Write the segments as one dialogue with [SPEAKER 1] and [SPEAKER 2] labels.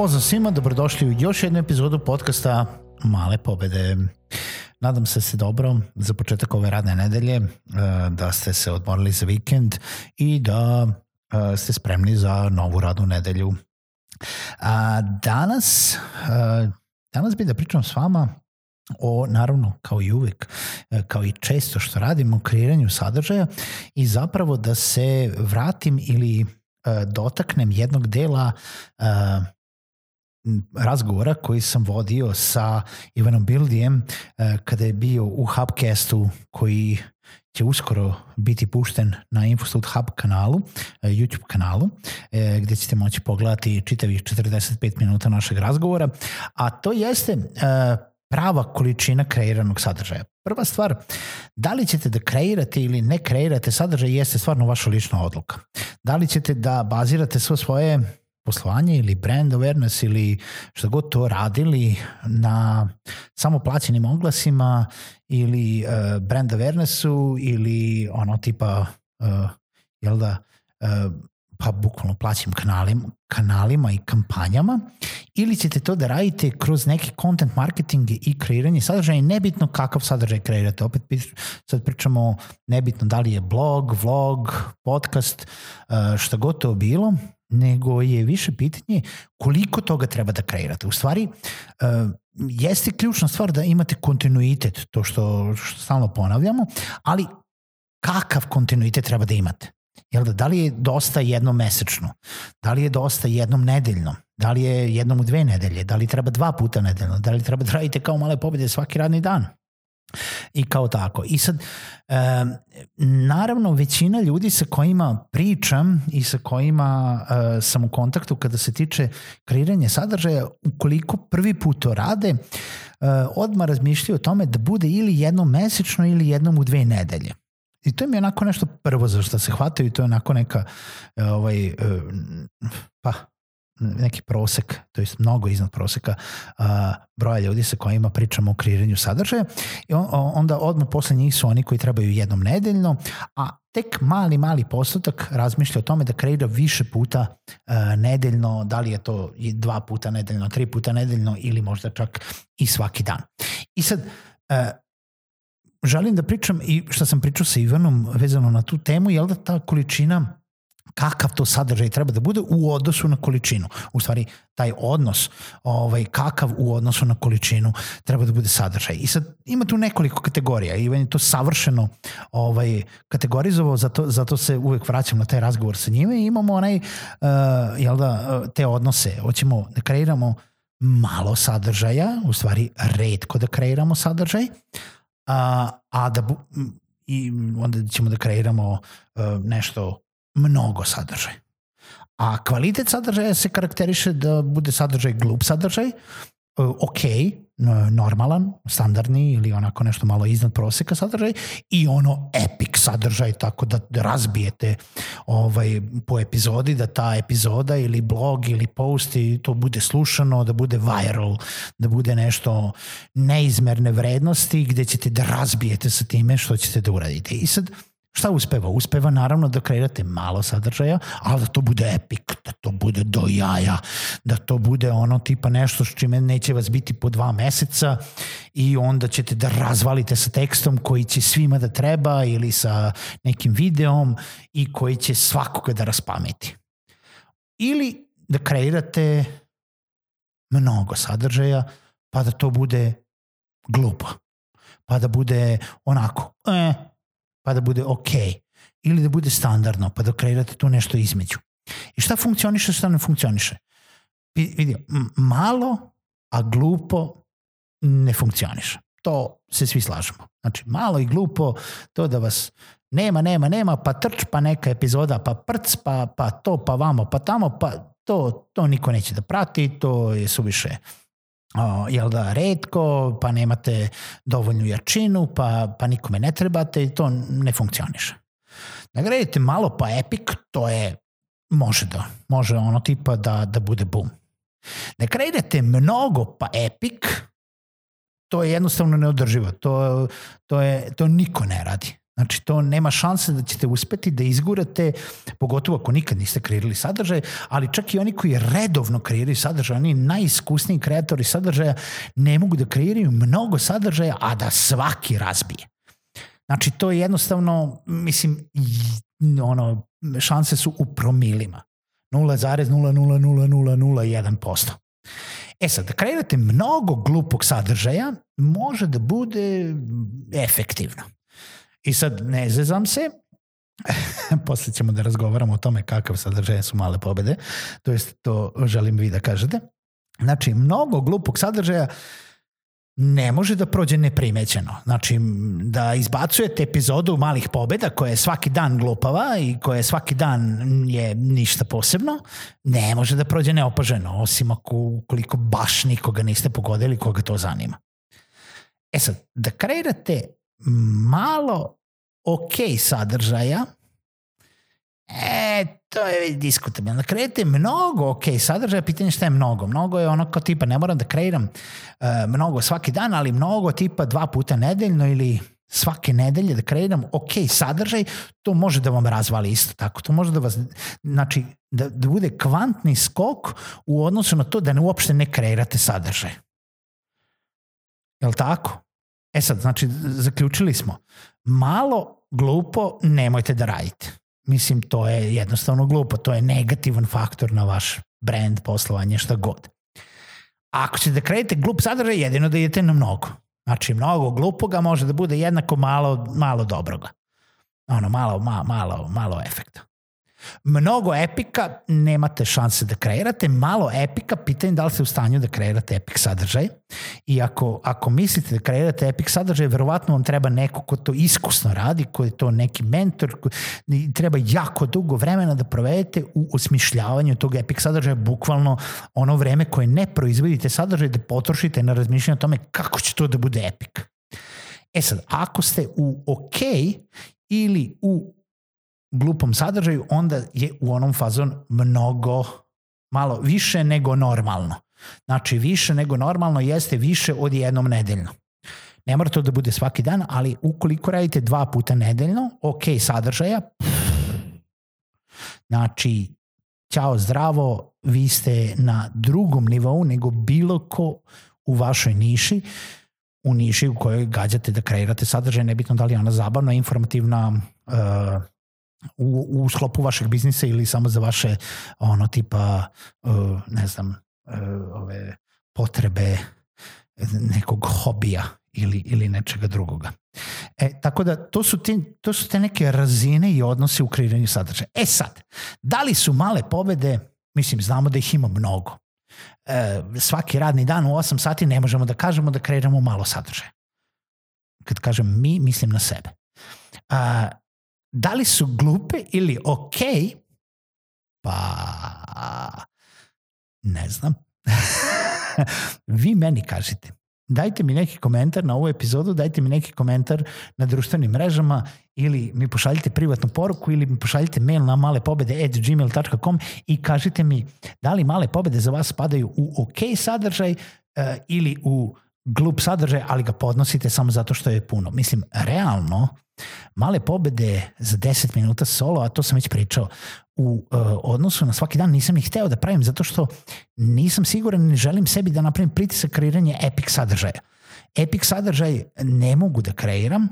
[SPEAKER 1] Pozdrav svima, dobrodošli u još jednu epizodu podcasta Male pobede. Nadam se se dobro za početak ove radne nedelje, eh, da ste se odmorili za vikend i da eh, ste spremni za novu radnu nedelju. A danas, eh, danas bih da pričam s vama o, naravno, kao i uvek, kao i često što radimo, kreiranju sadržaja i zapravo da se vratim ili dotaknem jednog dela razgovora koji sam vodio sa Ivanom Bildijem e, kada je bio u Hubcastu koji će uskoro biti pušten na Infostud Hub kanalu, e, YouTube kanalu, e, gde ćete moći pogledati čitavih 45 minuta našeg razgovora, a to jeste prava količina kreiranog sadržaja. Prva stvar, da li ćete da kreirate ili ne kreirate sadržaj jeste stvarno vaša lična odluka. Da li ćete da bazirate sve svoje poslovanje ili brand awareness ili što god to radili na samo plaćenim oglasima ili uh, brand awarenessu ili ono tipa uh, jel da uh, pa bukvalno plaćim kanalima, kanalima i kampanjama ili ćete to da radite kroz neki content marketing i kreiranje sadržaja nebitno kakav sadržaj kreirate. Opet sad pričamo nebitno da li je blog, vlog, podcast, šta god to bilo, nego je više pitanje koliko toga treba da kreirate. U stvari, uh, jeste ključna stvar da imate kontinuitet, to što, što stalno ponavljamo, ali kakav kontinuitet treba da imate? Jel da, da li je dosta jednom mesečno? Da li je dosta jednom nedeljno? Da li je jednom u dve nedelje? Da li treba dva puta nedeljno? Da li treba da radite kao male pobede svaki radni dan? I kao tako. I sad, e, naravno, većina ljudi sa kojima pričam i sa kojima e, sam u kontaktu kada se tiče kreiranja sadržaja, ukoliko prvi put to rade, e, odmah razmišljaju o tome da bude ili jednom mesečno ili jednom u dve nedelje. I to mi je onako nešto prvo za što se hvataju to je onako neka ovaj, pa neki prosek, to je mnogo iznad proseka uh, broja ljudi sa kojima pričamo o kreiranju sadržaja i on, onda odmah posle njih su oni koji trebaju jednom nedeljno, a tek mali, mali postotak razmišlja o tome da kreira više puta uh, nedeljno, da li je to dva puta nedeljno, tri puta nedeljno ili možda čak i svaki dan. I sad, uh, želim da pričam i što sam pričao sa Ivanom vezano na tu temu, je da ta količina kakav to sadržaj treba da bude u odnosu na količinu. U stvari, taj odnos, ovaj, kakav u odnosu na količinu treba da bude sadržaj. I sad ima tu nekoliko kategorija. Ivan je to savršeno ovaj, kategorizovao, zato, zato se uvek vraćam na taj razgovor sa njime i imamo onaj, uh, jel da, te odnose. Hoćemo da kreiramo malo sadržaja, u stvari redko da kreiramo sadržaj, a, a da bu, i onda ćemo da kreiramo uh, nešto mnogo sadržaja. A kvalitet sadržaja se karakteriše da bude sadržaj glup sadržaj, e, ok, normalan, standardni ili onako nešto malo iznad proseka sadržaj i ono epic sadržaj tako da razbijete ovaj, po epizodi, da ta epizoda ili blog ili post i to bude slušano, da bude viral, da bude nešto neizmerne vrednosti gde ćete da razbijete sa time što ćete da uradite. I sad, Šta uspeva? Uspeva naravno da kreirate malo sadržaja, ali da to bude epik, da to bude do jaja, da to bude ono tipa nešto s čime neće vas biti po dva meseca i onda ćete da razvalite sa tekstom koji će svima da treba ili sa nekim videom i koji će svakoga da raspameti. Ili da kreirate mnogo sadržaja pa da to bude glupo, pa da bude onako, eh, pa da bude ok. ili da bude standardno, pa da kreirate tu nešto između. I šta funkcioniše, šta ne funkcioniše? Vidi, malo, a glupo ne funkcioniše. To se svi slažemo. Znači, malo i glupo, to da vas nema, nema, nema, pa trč, pa neka epizoda, pa prc, pa, pa to, pa vamo, pa tamo, pa to, to niko neće da prati, to je suviše o, jel da, redko, pa nemate dovoljnu jačinu, pa, pa nikome ne trebate i to ne funkcioniše. Nagradite malo pa epic, to je, može da, može ono tipa da, da bude boom. Ne kreirate mnogo pa epic, to je jednostavno neodrživo. To, to, je, to niko ne radi. Znači, to nema šanse da ćete uspeti da izgurate, pogotovo ako nikad niste kreirali sadržaj, ali čak i oni koji redovno kreiraju sadržaj, oni najiskusniji kreatori sadržaja ne mogu da kreiraju mnogo sadržaja, a da svaki razbije. Znači, to je jednostavno, mislim, ono, šanse su u promilima. 0,00001%. E sad, da kreirate mnogo glupog sadržaja, može da bude efektivno. I sad, ne zezam se, posle ćemo da razgovaramo o tome kakav sadržaj su male pobede, to jest to želim vi da kažete. Znači, mnogo glupog sadržaja ne može da prođe neprimećeno. Znači, da izbacujete epizodu malih pobeda koja je svaki dan glupava i koja je svaki dan je ništa posebno, ne može da prođe neopaženo, osim ako koliko baš nikoga niste pogodili koga to zanima. E sad, da kreirate malo ok sadržaja, e, to je diskutabilno. Kreirate mnogo ok sadržaja, pitanje šta je mnogo. Mnogo je ono kao tipa, ne moram da kreiram uh, mnogo svaki dan, ali mnogo tipa dva puta nedeljno ili svake nedelje da kreiram ok sadržaj, to može da vam razvali isto tako. To može da vas, znači, da, da bude kvantni skok u odnosu na to da ne uopšte ne kreirate sadržaj. Je li tako? E sad, znači, zaključili smo. Malo glupo nemojte da radite. Mislim, to je jednostavno glupo. To je negativan faktor na vaš brand, poslovanje, šta god. Ako ćete da kredite glup sadržaj, jedino da idete na mnogo. Znači, mnogo glupoga može da bude jednako malo, malo dobroga. Ono, malo, malo, malo, malo efekta. Mnogo epika nemate šanse da kreirate, malo epika, pitanje da li ste u stanju da kreirate epik sadržaj i ako, ako mislite da kreirate epik sadržaj, verovatno vam treba neko ko to iskusno radi, ko je to neki mentor, ko, treba jako dugo vremena da provedete u osmišljavanju tog epik sadržaja, bukvalno ono vreme koje ne proizvodite sadržaj da potrošite na razmišljanje o tome kako će to da bude epik. E sad, ako ste u ok ili u glupom sadržaju, onda je u onom fazon mnogo, malo više nego normalno. Znači, više nego normalno jeste više od jednom nedeljno. Ne mora to da bude svaki dan, ali ukoliko radite dva puta nedeljno, ok sadržaja, znači, ćao zdravo, vi ste na drugom nivou nego bilo ko u vašoj niši, u niši u kojoj gađate da kreirate sadržaj, nebitno da li je ona zabavna, informativna, uh, u, u sklopu vašeg biznisa ili samo za vaše ono tipa uh, ne znam uh, ove potrebe nekog hobija ili, ili nečega drugoga. E, tako da to su, ti, to su te neke razine i odnose u kreiranju sadržaja. E sad, da li su male pobede, mislim, znamo da ih ima mnogo. E, svaki radni dan u 8 sati ne možemo da kažemo da kreiramo malo sadržaja. Kad kažem mi, mislim na sebe. A, da li su glupe ili ok, pa ne znam. Vi meni kažite. Dajte mi neki komentar na ovu epizodu, dajte mi neki komentar na društvenim mrežama ili mi pošaljite privatnu poruku ili mi pošaljite mail na malepobede.gmail.com i kažite mi da li male pobede za vas spadaju u ok sadržaj uh, ili u glup sadržaj, ali ga podnosite samo zato što je puno. Mislim, realno, male pobede za 10 minuta solo, a to sam već pričao, u uh, odnosu na svaki dan nisam ni hteo da pravim zato što nisam siguran ne želim sebi da napravim pritisak kreiranja epic sadržaja. Epic sadržaj ne mogu da kreiram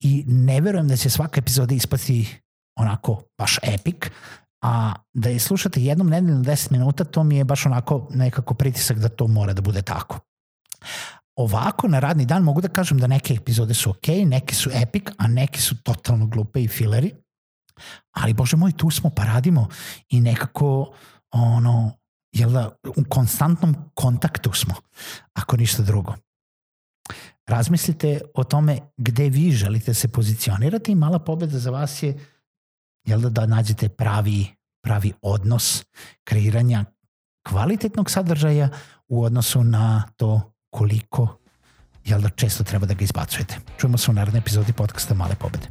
[SPEAKER 1] i ne verujem da će svaka epizoda ispati onako baš epic, a da je slušate jednom nedeljno 10 minuta, to mi je baš onako nekako pritisak da to mora da bude tako. Ovako na radni dan mogu da kažem da neke epizode su ok, neke su epic, a neke su totalno glupe i fileri. Ali, bože moj, tu smo, pa radimo i nekako, ono, jel da, u konstantnom kontaktu smo, ako ništa drugo. Razmislite o tome gde vi želite se pozicionirati i mala pobeda za vas je jel da, da nađete pravi, pravi odnos kreiranja kvalitetnog sadržaja u odnosu na to koliko jel da često treba da ga izbacujete. Čujemo se u narednoj epizodi podcasta Male pobede.